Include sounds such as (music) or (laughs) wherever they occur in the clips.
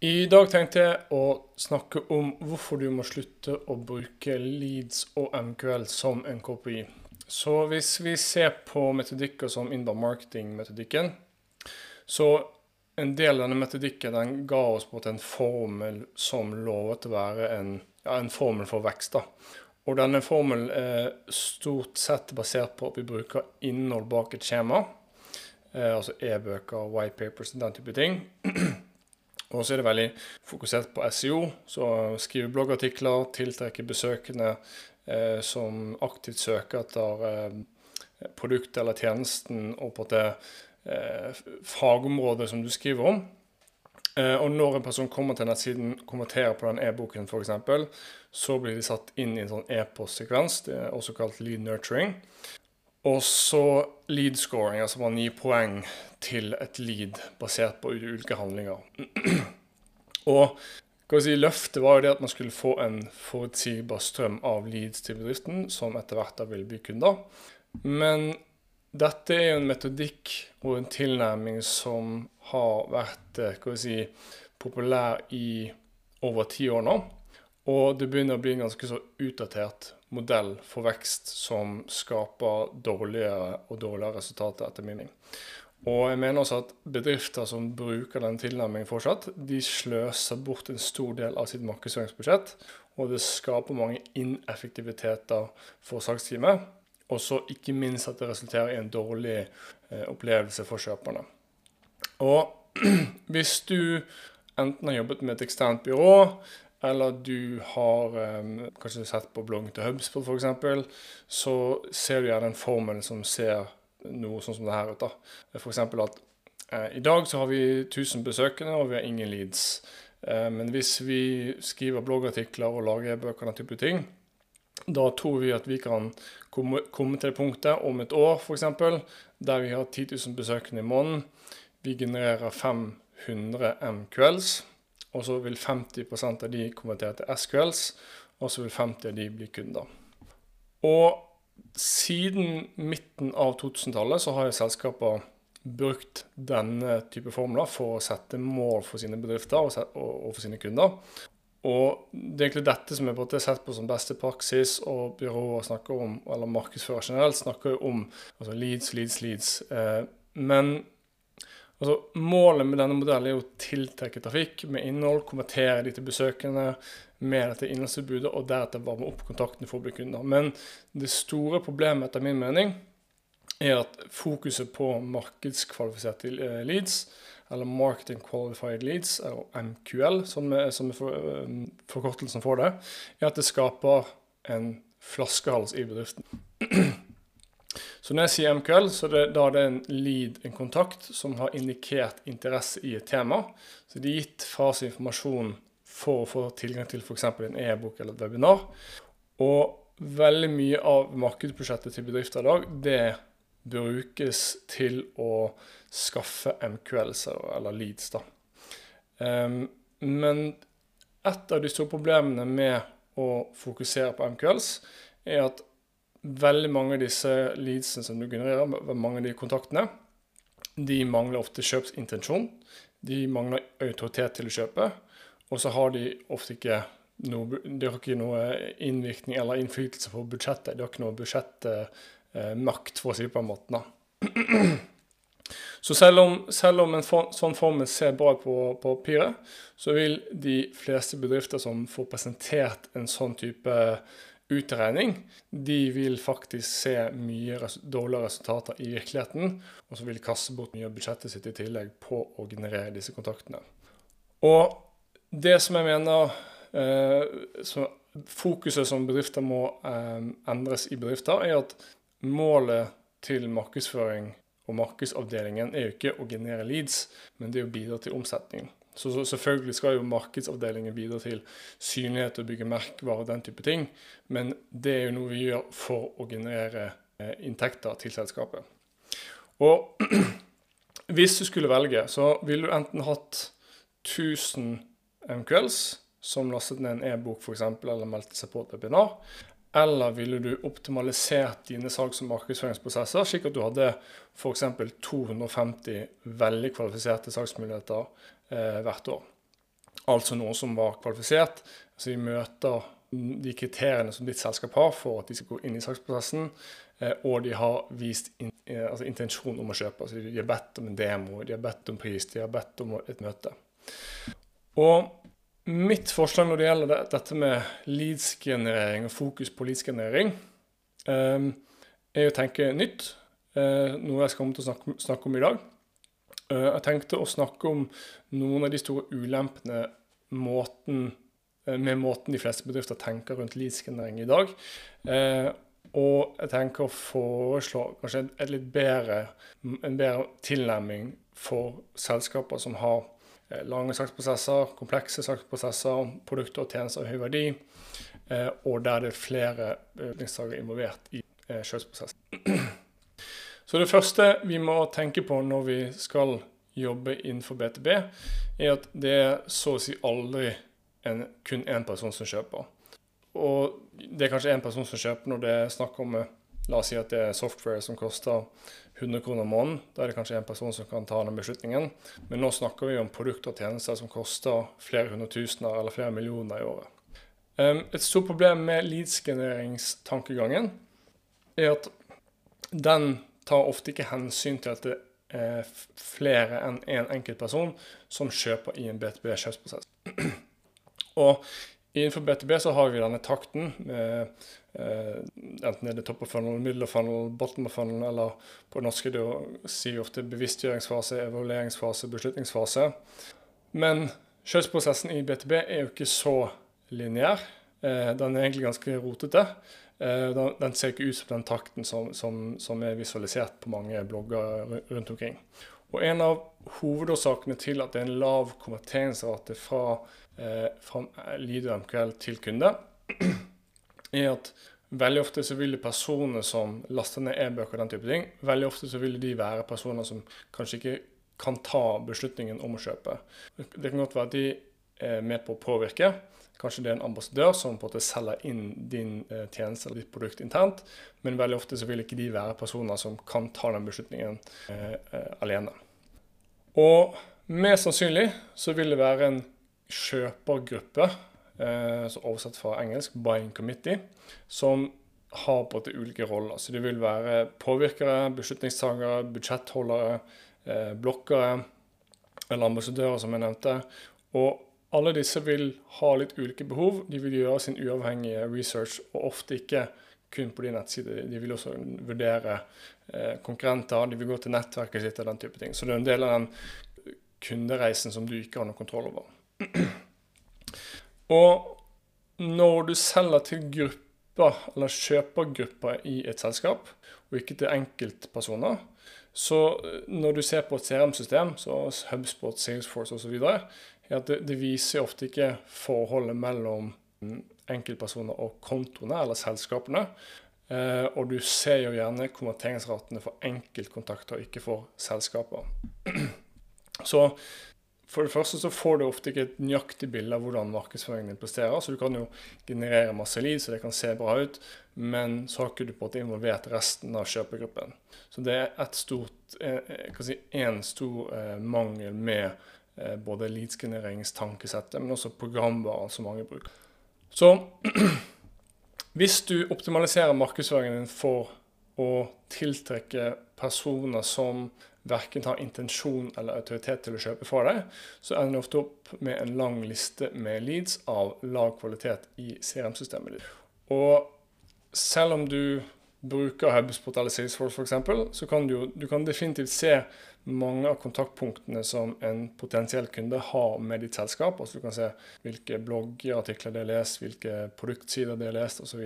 I dag tenkte jeg å snakke om hvorfor du må slutte å bruke Leads og MQL som en KPI. Så hvis vi ser på metodikker som inbound marketing-metodikken, så en del av denne metodikken den ga oss på en formel som lovet å være en, ja, en formel for vekst. da. Og denne formelen er stort sett basert på at vi bruker innhold bak et skjema. Eh, altså e-bøker, white papers og den type ting. (clears throat) Og så er det veldig fokusert på SEO, så skrive bloggartikler, tiltrekke besøkende eh, som aktivt søker etter eh, produktet eller tjenesten og på det eh, fagområdet som du skriver om. Eh, og når en person kommer til nettsiden, kommenterer på den e-boken f.eks., så blir de satt inn i en sånn e-postsekvens, det er også kalt lead nurturing. Og så lead scoring, altså man gir poeng til et lead basert på ulike handlinger. (clears throat) og si, løftet var jo det at man skulle få en forutsigbar strøm av leads til bedriften, som etter hvert da vil bli kunder. Men dette er jo en metodikk og en tilnærming som har vært eh, si, populær i over ti år nå. Og det begynner å bli ganske så utdatert modell for vekst som skaper dårligere og dårligere resultater, etter min mening. Og jeg mener også at bedrifter som bruker den tilnærmingen fortsatt, de sløser bort en stor del av sitt markedsføringsbudsjett. Og det skaper mange ineffektiviteter for salgsteamet. Og så ikke minst at det resulterer i en dårlig eh, opplevelse for kjøperne. Og (clears throat) hvis du enten har jobbet med et eksternt byrå, eller du har um, kanskje sett på bloggen til HubSpot f.eks., så ser du gjerne en formel som ser noe sånn som det her ut. da. F.eks. at eh, i dag så har vi 1000 besøkende, og vi har ingen leads. Eh, men hvis vi skriver bloggartikler og lager e-bøker og den type ting, da tror vi at vi kan komme, komme til det punktet om et år f.eks. der vi har 10 000 besøkende i måneden. Vi genererer 500 MQLs, og så vil 50% av de konvertere til SQLs, og så vil 50 av de bli kunder. Og siden midten av 2000-tallet så har jo selskaper brukt denne type formler for å sette mål for sine bedrifter og, for sine kunder. Og Det er egentlig dette som er sett på som beste praksis, og byråer snakker om, eller markedsfører generelt, snakker om altså leads, leads, leads. Eh, men altså, målet med denne modellen er å tiltrekke trafikk med innhold, konvertere de til besøkende, med dette innholdstilbudet, og deretter varme opp kontakten for å bli kunder. Men det store problemet, etter min mening, er at fokuset på markedskvalifiserte eh, leads, eller Marketing Qualified Leads, eller MQL, som er, som er um, forkortelsen for det, er at det skaper en flaskehals i bedriften. (clears throat) Så når jeg sier MQL, så det, da er det en lead, en kontakt, som har indikert interesse i et tema. Så de er gitt fra seg informasjon for å få tilgang til f.eks. en e-bok eller et webinar. Og veldig mye av markedsbudsjettet til bedrifter i dag, det brukes til å skaffe MQLs eller leads. da. Um, men et av de store problemene med å fokusere på MQLs, er at veldig mange av disse leadsene som du genererer, mange av de kontaktene, de mangler ofte kjøpsintensjon. De mangler autoritet til å kjøpe. Og så har de ofte ikke noe, de har ikke noe innvirkning eller innflytelse på budsjettet. De har ikke noe budsjettmakt, for å si det på en måte. Så selv om, selv om en for, sånn formel ser bra på papiret, så vil de fleste bedrifter som får presentert en sånn type utregning, de vil faktisk se mye res dårligere resultater i virkeligheten, og så vil de kaste bort mye av budsjettet sitt i tillegg på å generere disse kontaktene. Og det som jeg mener eh, Fokuset som bedrifter må eh, endres i bedrifter, er at målet til markedsføring og markedsavdelingen er jo ikke å generere leads, men det er å bidra til omsetning. Så, så, selvfølgelig skal jo markedsavdelingen bidra til synlighet og bygge merkevarer og den type ting, men det er jo noe vi gjør for å generere eh, inntekter til selskapet. Og (clears throat) hvis du skulle velge, så ville du enten hatt 1000 MQLs, som lastet ned en e-bok f.eks., eller meldte seg på et webinar? Eller ville du optimalisert dine salgs- og markedsføringsprosesser, slik at du hadde f.eks. 250 veldig kvalifiserte salgsmuligheter eh, hvert år? altså noen som var kvalifisert. så de møter de kriteriene som ditt selskap har for at de skal gå inn i salgsprosessen, eh, og de har vist in, eh, altså intensjon om å kjøpe. Altså de har bedt om en demo, de har bedt om pris, de har bedt om et møte. Og mitt forslag når det gjelder dette med leads-generering og fokus på leads-generering, eh, er å tenke nytt. Noe jeg skal komme til å snakke, om i dag. Jeg tenkte å snakke om noen av de store ulempene måten Eh, med måten de fleste bedrifter tenker rundt leadsgenerering i dag. Eh, og jeg tenker å foreslå kanskje et litt bedre, en bedre tilnærming for selskaper som har eh, lange saksprosesser, komplekse saksprosesser, produkter og tjenester av høy verdi, og der det er flere beslutningstakere involvert i kjøpsprosessen. (clears throat) Så det første vi må tenke på når vi skal jobbe innenfor BTB, er at det er så å si aldri en, kun én person som kjøper. Og det er kanskje én person som kjøper når det er snakk om eh, La oss si at det er software som koster 100 kroner måneden. Da er det kanskje én person som kan ta den beslutningen. Men nå snakker vi om produkter og tjenester som koster flere hundre tusener eller flere millioner i året. Et stort problem med leads-genereringstankegangen er at den tar ofte ikke hensyn til at det er flere enn én en enkelt person som kjøper i en B2B-kjøpsprosess. (clears throat) Og innenfor BTB så har vi denne takten med eh, enten er det topp of funnel, middle of funnel, bottom of funnel, eller på norsk er det å si ofte bevisstgjøringsfase, evalueringsfase, beslutningsfase. Men kjøpsprosessen i BTB er jo ikke så lineær. Eh, den er egentlig ganske rotete. Eh, den, den, ser ikke ut som den takten som, som, som er visualisert på mange blogger rundt omkring. Og en av hovedårsakene til at det er en lav konverteringsrate fra, fra Lido MQL til kunde, (clears throat) er at veldig ofte så vil personer som laster ned e-bøker og den type ting, veldig ofte så vil de være personer som kanskje ikke kan ta beslutningen om å kjøpe. Det kan godt være at de er med på å påvirke. Kanskje det er en ambassadør som på en måte selger inn din eh, tjeneste eller ditt produkt internt, men veldig ofte så vil ikke de være personer som kan ta den beslutningen eh, eh, alene. Og mest sannsynlig så vil det være en kjøpergruppe, eh, oversatt fra engelsk 'buying committee', som har på en ulike roller. Så det vil være påvirkere, beslutningstagere, budsjettholdere, eh, blokkere eller ambassadører, som jeg nevnte. Og alle disse vil ha litt ulike behov. De vil gjøre sin uavhengige research, og ofte ikke kun på de nettsider. De vil også vurdere eh, konkurrenter, de vil gå til nettverket sitt og den type ting. Så det er en del av den kundereisen som du ikke har noe kontroll over. (clears throat) og når du selger til grupper, eller kjøpergrupper i et selskap, og ikke til enkeltpersoner, så eh, når du ser på et CRM-system, så HubSpot, Salesforce osv., er at det, det viser ofte ikke forholdet mellom enkeltpersoner og kontoene, eller selskapene. Eh, og du ser jo gjerne konverteringsratene for enkeltkontakter, ikke for selskaper. (clears throat) Så for det første så får du ofte ikke et nøyaktig bilde av hvordan markedsføringen din presterer. Så du kan jo generere masse lead, så det kan se bra ut, men så har ikke du på en måte involvert resten av kjøpegruppen. Så det er et stort, eh, eh, si, en stor eh, mangel med eh, både leadsgenereringstankesettet, men også programvaren som mange bruker. Så (clears throat) hvis du optimaliserer markedsføringen din for å tiltrekke personer som verken har intensjon eller autoritet til å kjøpe for deg, så ender du ofte opp med en lang liste med leads av lav kvalitet i CRM-systemet ditt. Og selv om du bruker HubSpot eller Salesforce f.eks., så kan du, du kan definitivt se mange av kontaktpunktene som en potensiell kunde har med ditt selskap. Altså du kan se hvilke bloggartikler de har lest, hvilke produktsider de har lest osv.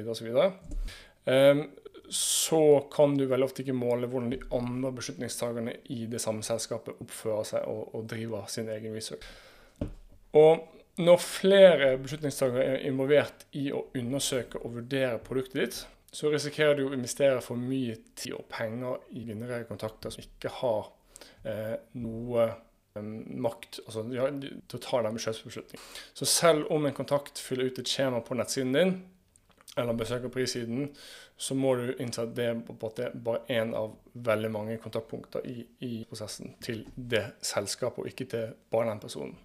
så kan du veldig ofte ikke måle hvordan de andre beslutningstakerne i det samme selskapet oppfører seg og, og driver sin egen research. Og når flere beslutningstakere er involvert i å undersøke og vurdere produktet ditt, så risikerer du å investere for mye tid og penger i generelle kontakter som ikke har eh, noe eh, makt altså, ja, til å ta den kjøpsbeslutningen. Så selv om en kontakt fyller ut et skjema på nettsiden din, eller besøker prissiden, så må du innse at det er bare én av veldig mange kontaktpunkter i, i, prosessen til det selskapet, og ikke til bare den personen.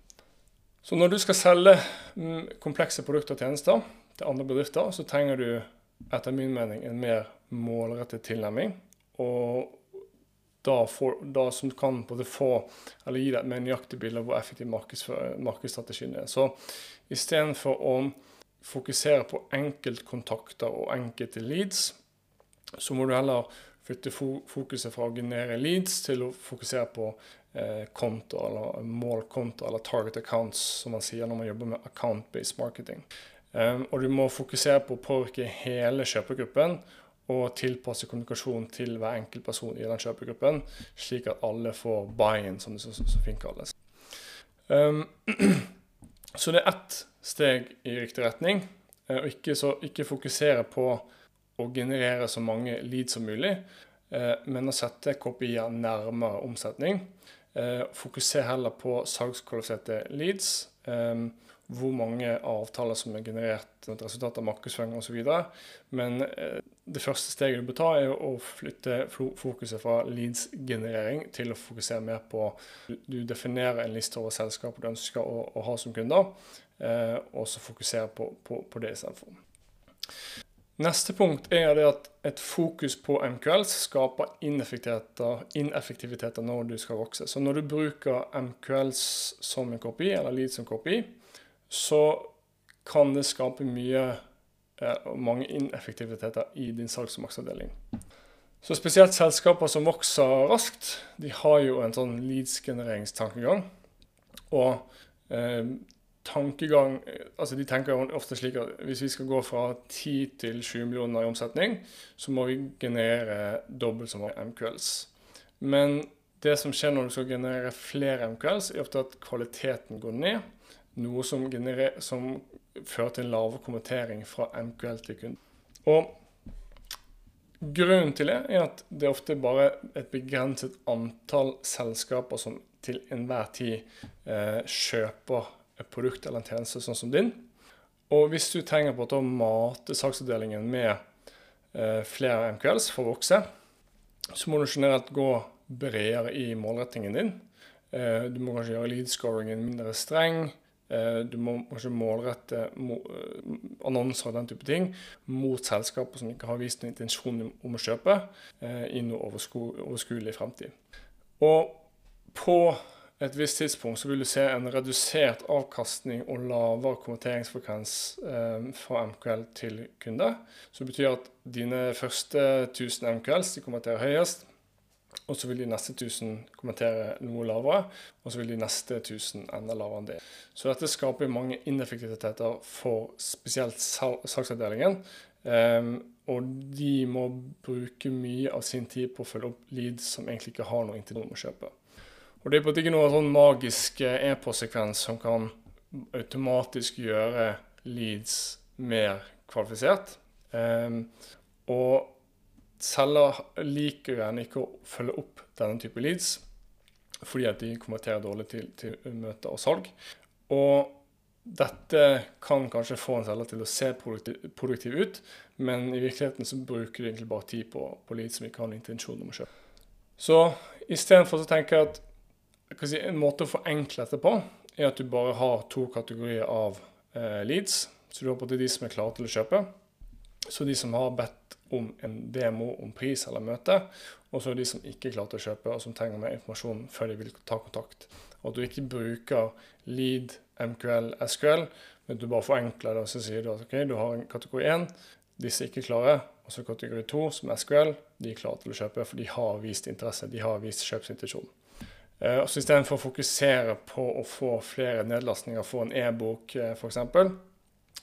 Så når du skal selge mm, komplekse produkter og tjenester til andre bedrifter, så trenger du etter min mening en mer målrettet tilnærming. Og da, for, da som kan både få, eller gi deg et mer nøyaktig bilde av hvor effektiv markedsstrategien er. Så istedenfor å fokusere på enkeltkontakter og enkelte leads, så må du heller flytte fokuset fra å generere leads til å fokusere på eh, konto, eller målkonto, eller target accounts, som man sier når man jobber med account-based marketing. Um, og du må fokusere på å påvirke hele kjøpegruppen og tilpasse kommunikasjonen til hver enkelt person i den kjøpegruppen, slik at alle får buy-in, som det så, fint kalles. Um, (clears throat) så det er ett steg i riktig retning, uh, og ikke, så, ikke, fokusere på å generere så mange leads som mulig, uh, men å sette kopier nærmere omsetning. Uh, fokuser heller på salgskvalifiserte leads. Hvor mange avtaler som er generert et resultat av markedsføring osv. Men eh, det første steget du bør ta, er å flytte fokuset fra leads-generering til å fokusere mer på Du definerer en liste over selskaper du ønsker å, å ha som kunder, eh, og så fokusere på, på, på det istedenfor. Neste punkt er det at et fokus på MQLs skaper ineffektiviteter, ineffektiviteter når du skal vokse. Så når du bruker MQLs som en kopi, eller lead som kopi, så kan det skape mye og mange ineffektiviteter i din salgs- og maksavdeling. Så spesielt selskaper som vokser raskt, de har jo en sånn leads-genereringstankegang. Og eh, tankegang Altså de tenker ofte slik at hvis vi skal gå fra 10 til 20 millioner i omsetning, så må vi generere dobbelt så mange MQLs. Men det som skjer når du skal generere flere MQLs, er ofte at kvaliteten går ned noe som, som fører til en lavere kommentering fra MQL til kunden. Og Grunnen til det er at det ofte bare et begrenset antall selskaper som til enhver tid eh, kjøper et produkt eller en tjeneste sånn som din. Og hvis du trenger på å mate saksavdelingen med eh, flere MQLs for å vokse, så må du generelt gå bredere i målrettingen din. Eh, du må kanskje gjøre lead-scoringen mindre streng. Eh, du må kanskje målrette eh, annonser og den type ting mot selskaper som ikke har vist noen intensjon om å kjøpe eh, i noe overskuelig fremtid. Og på et visst tidspunkt så vil du se en redusert avkastning og lavere konverteringsfrekvens fra MQL til kunde. Det betyr at dine første 1000 MQLs de konverterer høyest og så vil de neste 1000 kommentere noe lavere, og så vil de neste 1000 enda lavere enn det. Så dette skaper mange ineffektiviteter for spesielt salgsavdelingen. Um, og de må bruke mye av sin tid på å følge opp leads som egentlig ikke har noe intensjon om å kjøpe. Og det er på en måte ikke noe sånn magisk e-postsekvens som kan automatisk gjøre leads mer kvalifisert. Um, og Selger liker gjerne ikke å følge opp denne type leads fordi at de konverterer dårlig til, til møter og salg. Og dette kan kanskje få en selger til å se produktiv, produktiv, ut, men i virkeligheten så bruker de egentlig bare tid på, på leads som ikke har noen intensjon om å kjøpe. Så istedenfor så tenker jeg at jeg si, en måte å forenkle dette på, er at du bare har to kategorier av eh, leads. Så du har på de som er klare til å kjøpe, så de som har bedt om en demo om pris eller møte, og så de som ikke klarte å kjøpe, og som trenger mer informasjon før de vil ta kontakt. Og at du ikke bruker lead, MQL, SQL, men du bare forenkler det, og så sier du at okay, du har en kategori 1, disse ikke klare, og så kategori 2, som SQL, de er klare til å kjøpe, for de har vist interesse, de har vist kjøpsintensjon. Uh, så Istedenfor å fokusere på å få flere nedlastninger, få en e-bok uh, f.eks.,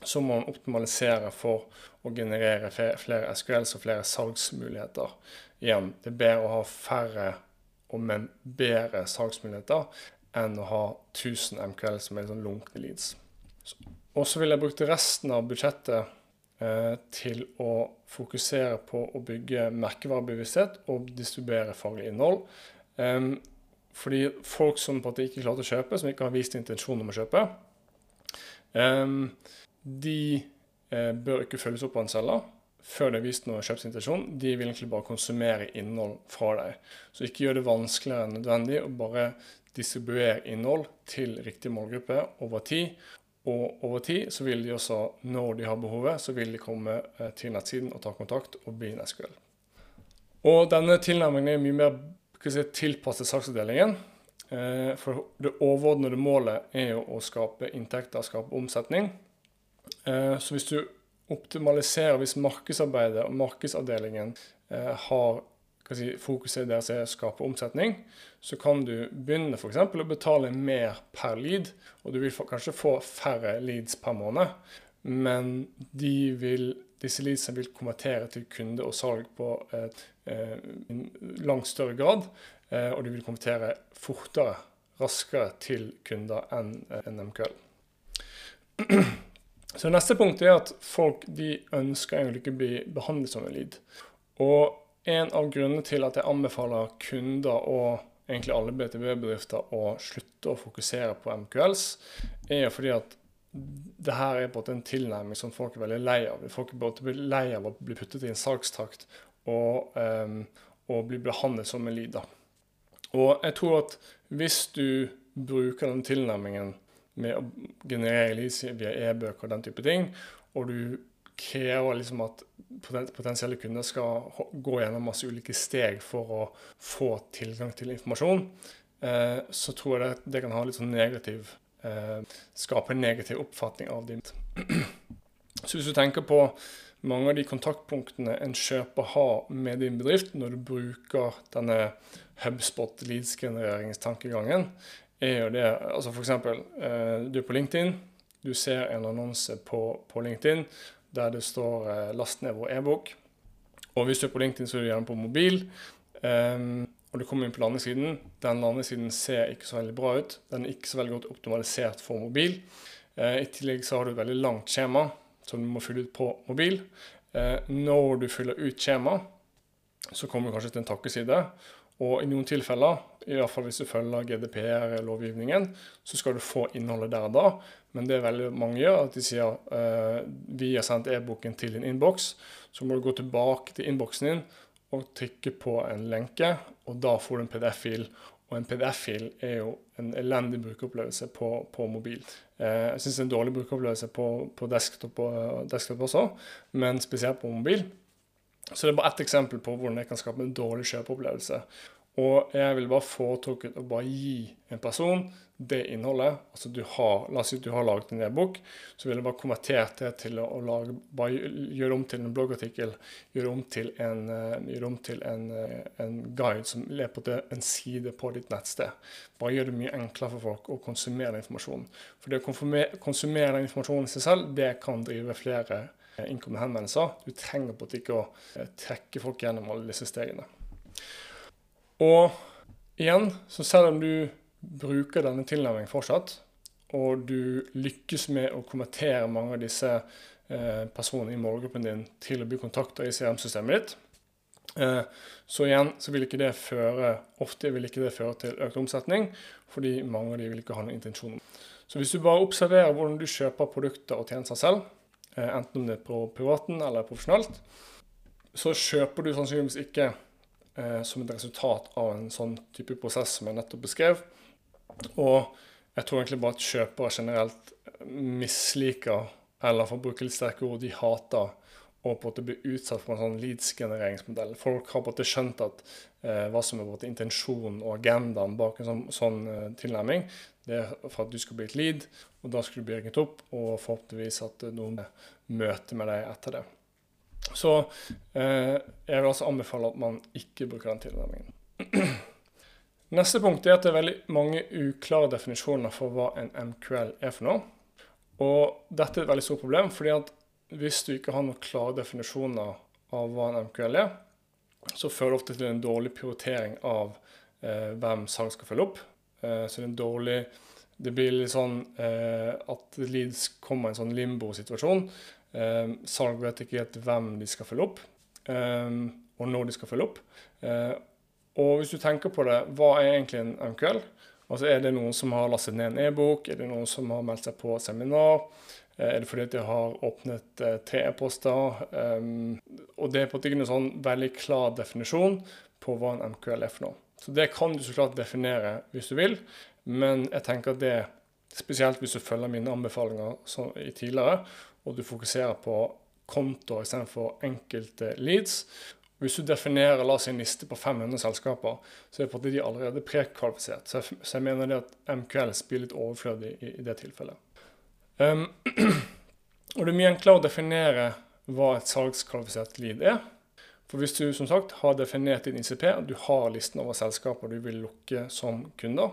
så må man optimalisere for å generere flere SQLs og flere salgsmuligheter. Igjen, det er bedre å ha færre men bedre salgsmuligheter enn å ha 1000 MQL som er sånn lunkne leads. Og så vil jeg bruke resten av budsjettet eh, til å fokusere på å bygge merkevarebevissthet og distribuere faglig innhold. Um, fordi folk som på en måte ikke klarte å kjøpe, som ikke har vist intensjon om å kjøpe, um, de eh, bør ikke følges opp av en selger før det er vist noe kjøpsintensjon. De vil egentlig bare konsumere innhold fra deg. Så ikke gjør det vanskeligere enn nødvendig, å bare distribuere innhold til riktig målgruppe over tid. Og over tid så vil de også, når de har behovet, så vil de komme eh, til nettsiden og ta kontakt og bli en Og denne tilnærmingen er mye mer si, tilpasset saksavdelingen. Eh, for det overordnede målet er jo å skape inntekter, skape omsetning. Eh, så hvis du optimaliserer, hvis markedsarbeidet og markedsavdelingen har si, fokuset deres er å skape omsetning, så kan du begynne f.eks. å betale mer per lead. Og du vil kanskje få færre leads per måned, men de vil, disse leadsene vil konvertere til kunde og salg på eh, en langt større grad. Eh, og de vil konvertere fortere, raskere til kunder enn en MQL. (clears throat) Så neste punkt er at folk de ønsker egentlig ikke bli behandlet som en lead. Og en av grunnene til at jeg anbefaler kunder og egentlig alle BTB-bedrifter å slutte å fokusere på MQLs, er fordi at det her er på en tilnærming som folk er veldig lei av. Folk er både lei av å bli puttet i en salgstakt og, um, og bli behandlet som en lead. Og jeg tror at hvis du bruker den tilnærmingen med å generere leads via e-bøker og den type ting, og du krever liksom at potensielle kunder skal gå gjennom masse ulike steg for å få tilgang til informasjon, eh, så tror jeg det, det kan ha litt sånn negativ eh, Skape en negativ oppfatning av ditt. (clears throat) Så hvis du tenker på mange av de kontaktpunktene en kjøper har med din bedrift når du bruker denne HubSpot leads-genereringstankegangen, er jo det altså F.eks. Eh, du er på LinkedIn, du ser en annonse på, på LinkedIn der det står eh, 'last ned vår e-bok'. Og hvis du er på LinkedIn, så er du gjerne på mobil. Um, og du kommer inn på landesiden. Den landesiden ser ikke så veldig bra ut. Den er ikke så veldig godt optimalisert for mobil. Uh, I tillegg så har du et veldig langt skjema som du må fylle ut på mobil. Uh, når du fyller ut skjema, så kommer du kanskje til en takkeside. Og i noen tilfeller, i hvert fall hvis du følger GDPR-lovgivningen, så skal du få innholdet der da. Men det er veldig mange gjør, at de sier eh, vi har sendt e-boken til din innboks. Så må du gå tilbake til innboksen din og trykke på en lenke, og da får du en PDF-fil. Og en PDF-fil er jo en elendig brukeropplevelse på, på mobil. Eh, jeg syns det er en dårlig brukeropplevelse på, på desktop, desktop også, men spesielt på mobil. Så det er bare ett eksempel på hvordan jeg kan skape en dårlig kjøpeopplevelse. Og jeg vil bare foretrukke å bare gi en person det innholdet. Altså du har, La oss si at du har laget en e-bok, så vil jeg bare konvertert det til å lage, bare gjøre om til en bloggartikkel. Gjøre om til en, eh, gjøre om til en, eh, en guide som ler på en side på ditt nettsted. Bare gjør det mye enklere for folk å konsumere informasjonen. For det å konsumere informasjonen i seg selv, det kan drive flere innkomne henvendelser. Du trenger på en måte ikke å eh, trekke folk gjennom alle disse stegene. Og igjen, så selv om du bruker denne tilnærmingen fortsatt, og du lykkes med å konvertere mange av disse eh, personene i målgruppen din til å bli kontakter i CRM-systemet ditt, så igjen så vil ikke det føre ofte vil ikke det føre til økt omsetning, fordi mange av de vil ikke ha noen intensjon. Så hvis du bare observerer hvordan du kjøper produkter og tjenester selv, Eh, enten om det er på privaten eller profesjonelt, så kjøper du sannsynligvis ikke eh, som et resultat av en sånn type prosess som jeg nettopp beskrev. Og jeg tror egentlig bare at kjøpere generelt misliker, eller for å bruke litt sterke ord, de hater å på en måte bli utsatt for en sånn leads-genereringsmodell. Folk har på en måte skjønt at eh, hva som er på en måte intensjonen og agendaen bak en sånn, sånn eh, tilnærming. Det er for at du skal bli et lead, og da skal du bli ringet opp, og forhåpentligvis at noen møter med deg etter det. Så eh, jeg vil altså anbefale at man ikke bruker den tilnærmingen. (clears throat) Neste punkt er at det er veldig mange uklare definisjoner for hva en MQL er for noe. Og dette er et veldig stort problem, fordi at hvis du ikke har noen klare definisjoner av hva en MQL er, så fører det ofte til en dårlig prioritering av eh, hvem salg skal følge opp. Eh, så det er dårlig Det blir litt sånn eh, at leads kommer i en sånn limbo-situasjon. Eh, salg vet ikke helt hvem de skal følge opp, og når de skal følge opp. Og hvis du tenker på det, hva er egentlig en MQL? Altså Er det noen som har lastet ned en e-bok? Er det noen som har meldt seg på seminar? Er det fordi de har åpnet tre e-poster? Um, og det er på en måte ikke noen sånn veldig klar definisjon på hva en MQL er for noe. Så det kan du så klart definere hvis du vil, men jeg tenker at det, spesielt hvis du følger mine anbefalinger i tidligere, og du fokuserer på konto istedenfor enkelte leads. Hvis du definerer la oss en liste på 500 selskaper, så er de allerede prekvalifisert. Så jeg mener det at MQL blir litt overflødig i, i det tilfellet. Um, (clears throat) og det er mye enklere å definere hva et salgskvalifisert lead er. For hvis du som sagt har definert din ICP, du har listen over selskaper du vil lukke som kunder,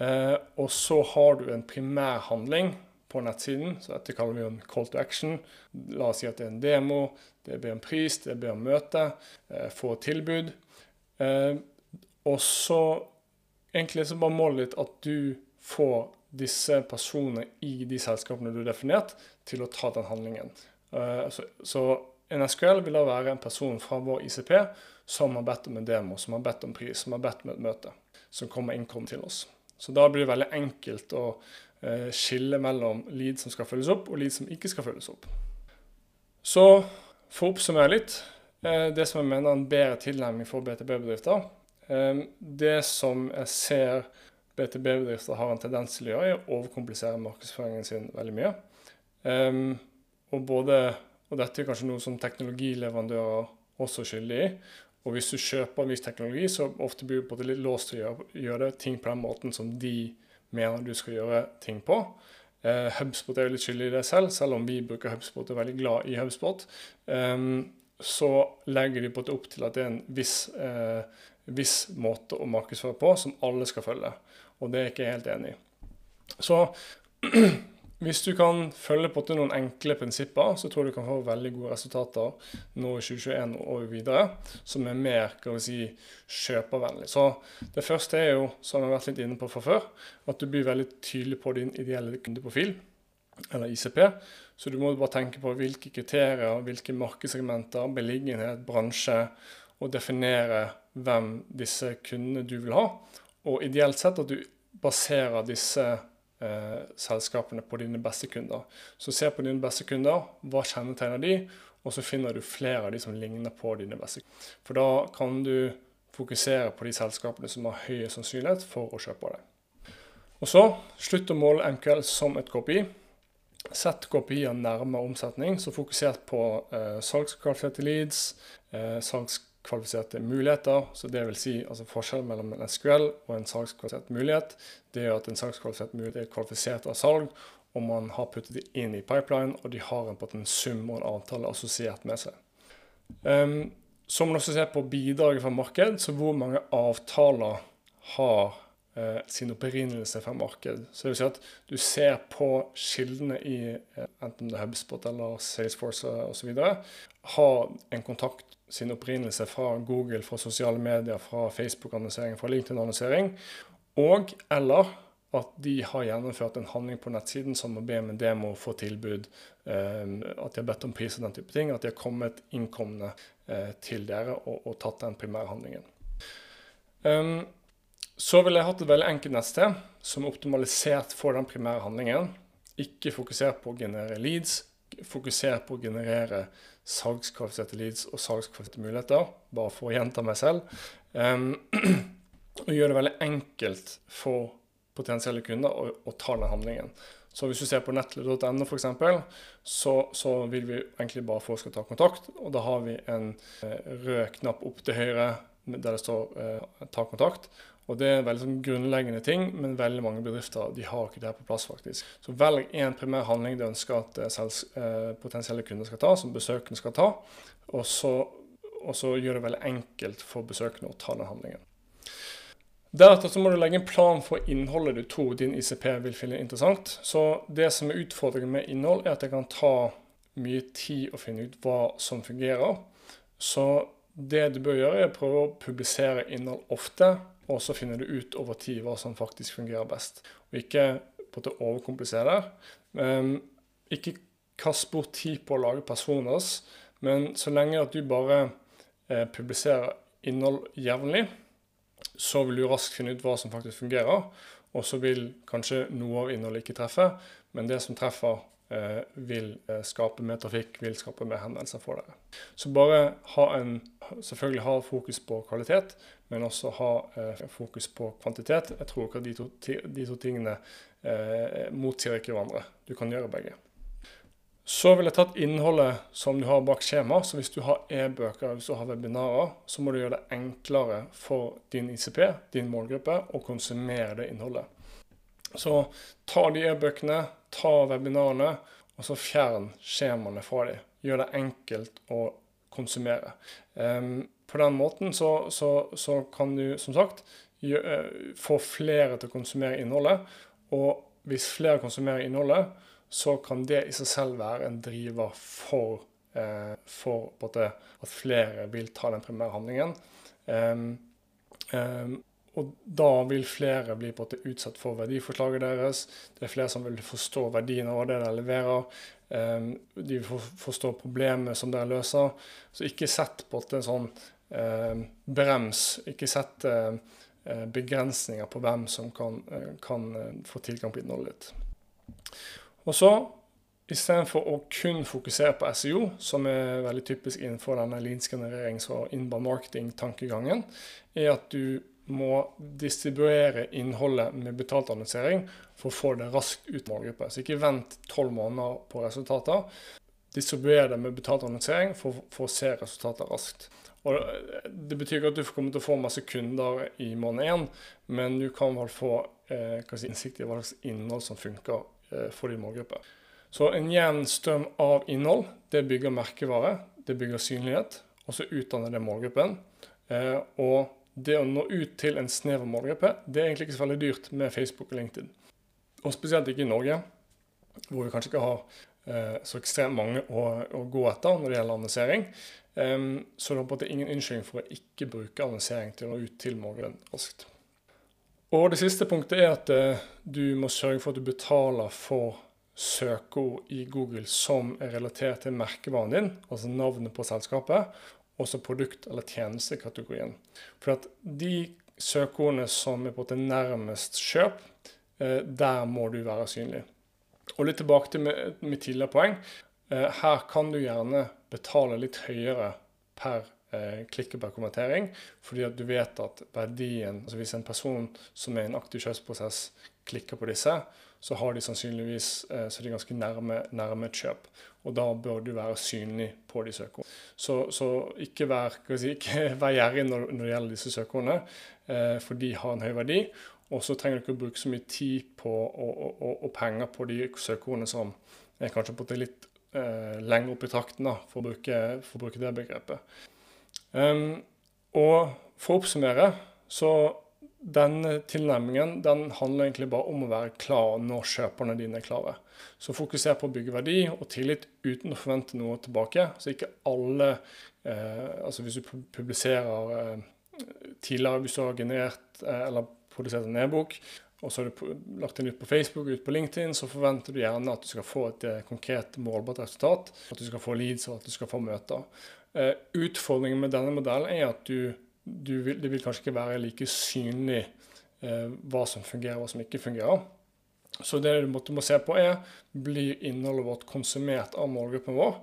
eh, og så har du en primær handling på nettsiden, så dette kaller vi en call to action. La oss si at det er en demo, det blir en pris, det blir om møte, eh, få tilbud. Eh, og så egentlig så bare målet ditt at du får disse personene i de selskapene du har definert, til å ta den handlingen. Eh, så, så en SQL vil da være en person fra vår ICP som har bedt om en demo, som har bedt om pris, som har bedt om et møte, som kommer innkom til oss. Så da blir det veldig enkelt å eh, skille mellom lead som skal følges opp, og lead som ikke skal følges opp. Så for å oppsummere litt, eh, det som jeg mener er en bedre tilnærming for BTB-bedrifter eh, Det som jeg ser BTB-bedrifter har en tendens til å gjøre, er å overkomplisere markedsføringen sin veldig mye. Og både og dette er kanskje noe som teknologileverandører også er skyldig i. Og hvis du kjøper en viss teknologi, så ofte blir du på litt låst til å gjøre, gjøre ting på den måten som de mener du skal gjøre ting på. Eh, HubSpot er jo litt skyldig i det selv, selv om vi bruker HubSpot og er veldig glad i HubSpot. Um, så legger de på det opp til at det er en viss, eh, viss måte å markedsføre på som alle skal følge. Og det er jeg ikke helt enig i. Så (clears throat) Hvis du kan følge på til noen enkle prinsipper, så tror jeg du kan få veldig gode resultater nå i 2021 og videre, som er mer kan vi si, kjøpervennlig. Så Det første er jo, som jeg har vært litt inne på fra før, at du blir veldig tydelig på din ideelle kundeprofil, eller ICP. Så du må bare tenke på hvilke kriterier, hvilke markedssegmenter, beliggenhet, bransje, og definere hvem disse kundene du vil ha. Og ideelt sett at du baserer disse eh, selskapene på dine beste kunder. Så se på dine beste kunder, hva kjennetegner de, og så finner du flere av de som ligner på dine beste. For da kan du fokusere på de selskapene som har høy sannsynlighet for å kjøpe deg. Og så slutt å måle MQL som et KPI. Sett KPI-er nærmere omsetning, så fokusert på eh, salgskvalifiserte leads, eh, salgs kvalifiserte muligheter. så det vil Si, altså Forskjellen mellom en SQL og en salgskvalifisert mulighet det er at en salgskvalifisert mulighet er kvalifisert av salg, og man har puttet det inn i pipeline, og de har en, en sum og en avtale assosiert med seg. Um, så må man også se på bidraget fra marked, så hvor mange avtaler har eh, sin opprinnelse fra marked. Så det vil si at du ser på kildene i eh, enten det er HubSpot eller Salesforce osv. Har en kontakt sin opprinnelse fra Google, fra sosiale medier, fra Facebook-annonsering, fra LinkedIn-annonsering, og eller at de har gjennomført en handling på nettsiden som å be om en demo, få tilbud, eh, at de har bedt om pris og den type ting. At de har kommet innkomne eh, til dere og, og, tatt den primære handlingen. Um, så ville jeg hatt et veldig enkelt nettsted som er optimalisert for den primære handlingen. Ikke fokusert på å generere leads, fokusert på å generere salgskvalifiserte leads og salgskvalifiserte muligheter, bare for å gjenta meg selv. Um, (clears throat) og gjøre det veldig enkelt for potensielle kunder å, å ta den handlingen. Så hvis du ser på nettle.no f.eks., så, så vil vi egentlig bare få skal ta kontakt. Og da har vi en eh, rød knapp opp til høyre der det står eh, 'ta kontakt'. Og Det er en veldig sånn grunnleggende ting, men veldig mange bedrifter de har ikke det her på plass. faktisk. Så velg én primær handling du ønsker at eh, selv, eh, potensielle kunder skal ta, som besøkende skal ta. Og så, og så gjør det veldig enkelt for besøkende å ta den handlingen. Deretter så må du legge en plan for innholdet du tror din ICP vil finne interessant. Så det som er utfordringen med innhold, er at det kan ta mye tid å finne ut hva som fungerer. Så det du bør gjøre, er å prøve å publisere innhold ofte og så finner du ut over tid hva som faktisk fungerer best. Og ikke på å overkomplisere. Um, ikke kast bort tid på å lage personers, men så lenge at du bare eh, publiserer innhold jevnlig, så vil du raskt finne ut hva som faktisk fungerer. Og så vil kanskje noe av innholdet ikke treffe, men det som treffer, vil eh, skape mer trafikk, vil skape mer henvendelser for dere. Så bare ha en, selvfølgelig ha fokus på kvalitet, men også ha eh, fokus på kvantitet. Jeg tror ikke at de to, de to tingene eh, motsier ikke hverandre. Du kan gjøre begge. Så vil jeg tatt innholdet som du har bak skjema. Så hvis du har e-bøker hvis du har webinarer, så må du gjøre det enklere for din ICP, din målgruppe, å konsumere det innholdet. Så ta de e-bøkene, ta webinarene, og så fjern skjemaene fra dem. Gjør det enkelt å konsumere. Um, på den måten så, så, så, kan du som sagt eh, få flere til å konsumere innholdet. Og hvis flere konsumerer innholdet, så kan det i seg selv være en driver for, eh, for at flere vil ta den primære handlingen. Um, um, og da vil flere bli på måte, utsatt for verdiforslaget deres. Det er flere som vil forstå verdien av det de leverer. Um, de vil forstå problemet som dere løser. Så ikke sett på en sånn brems. Ikke sett uh, begrensninger på hvem som kan, uh, kan få tilgang på innholdet ditt. Og så istedenfor å kun fokusere på SEO, som er veldig typisk innenfor denne leads-genererings- og inbound marketing-tankegangen, er at du må distribuere innholdet med betalt annonsering for å få det raskt ut målgruppe. Så ikke vent tolv måneder på resultater. Distribuer det med betalt annonsering for, for, å se resultater raskt. Og Det betyr ikke at du kommer til å få masse kunder i måned én, men du kan vel få eh, si, innsikt i hva slags innhold som funker Eh, for din målgruppe. Så en jevn strøm av innhold, det bygger merkevare, det bygger synlighet, og så utdanner det målgruppen. Eh, og det å nå ut til en snever målgruppe, det er egentlig ikke så veldig dyrt med Facebook og LinkedIn. Og spesielt ikke i Norge, hvor vi kanskje ikke har eh, så ekstremt mange å, å, gå etter når det gjelder annonsering. så det er på en måte ingen unnskyldning for å ikke bruke annonsering til å nå ut til målgruppen raskt. Og det siste punktet er at eh, du må sørge for at du betaler for søkeord i Google som er relatert til merkevaren din, altså navnet på selskapet, også produkt- eller tjenestekategorien. For at de søkeordene som er på en nærmest kjøp, eh, der må du være synlig. Og litt tilbake til mitt tidligere poeng. Eh, her kan du gjerne betale litt høyere per klikk og per kommentering, fordi at du vet at verdien altså Hvis en person som er i en aktiv kjøpsprosess, klikker på disse, så har de sannsynligvis eh, så de er ganske nærme, nærme et kjøp. Og da bør du være synlig på de søkeordene. Så, så, ikke vær, si, (laughs) vær gjerrig når, når, det gjelder disse søkeordene, eh, for de har en høy verdi. Og så trenger du ikke å bruke så mye tid på, og, og, og penger på de søkeordene som er kanskje på det litt eh, lenger opp i trakten, da, for å, bruke, for å bruke det begrepet. Um, og for å oppsummere, så denne tilnærmingen den handler egentlig bare om å være klar når kjøperne dine er klare. Så fokuser på å bygge verdi og tillit uten å forvente noe tilbake. Så ikke alle eh, Altså hvis du publiserer eh, tidligere, hvis du har generert eh, eller produsert en e-bok, og så har du lagt den ut på Facebook ut på LinkedIn, så forventer du gjerne at du skal få et eh, konkret målbart resultat. At du skal få leads og at du skal få møter. Uh, utfordringen med denne modellen er at du vil, det vil kanskje ikke være like synlig eh, hva som fungerer og hva som ikke fungerer. Så det du måtte må se på, er blir innholdet vårt konsumert av målgruppen vår.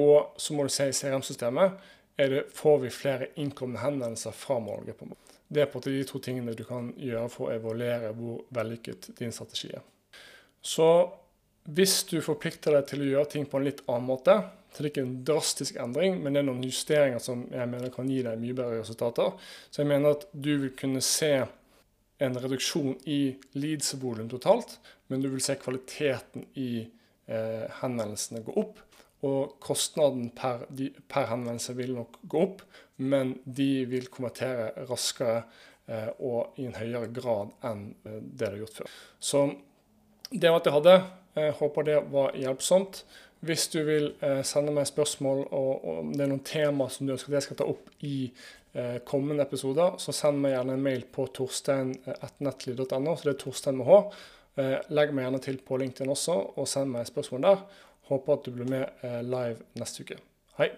Og så må du se i CRM-systemet det, får vi flere innkomne henvendelser fra målgruppen vår. Det er på de to tingene du kan gjøre for å evaluere hvor vellykket din strategi er. Så hvis du forplikter deg til å gjøre ting på en litt annen måte, så det er ikke en drastisk endring, men det er noen justeringer som jeg mener kan gi deg mye bedre resultater. Så jeg mener at du vil kunne se en reduksjon i leads-volum totalt, men du vil se kvaliteten i eh, henvendelsene gå opp. Og kostnaden per, de, per, henvendelse vil nok gå opp, men de vil konvertere raskere eh, og i en høyere grad enn eh, det de har gjort før. Så det var alt jeg hadde. Jeg håper det var hjelpsomt. Hvis du vil eh, sende meg spørsmål og, om det er noen tema som du ønsker at jeg skal ta opp i eh, kommende episoder, så send meg gjerne en mail på torstein.nettly.no, så det er Torstein med H. Eh, legg meg gjerne til på LinkedIn også, og send meg spørsmål der. Håper at du blir med eh, live neste uke. Hei.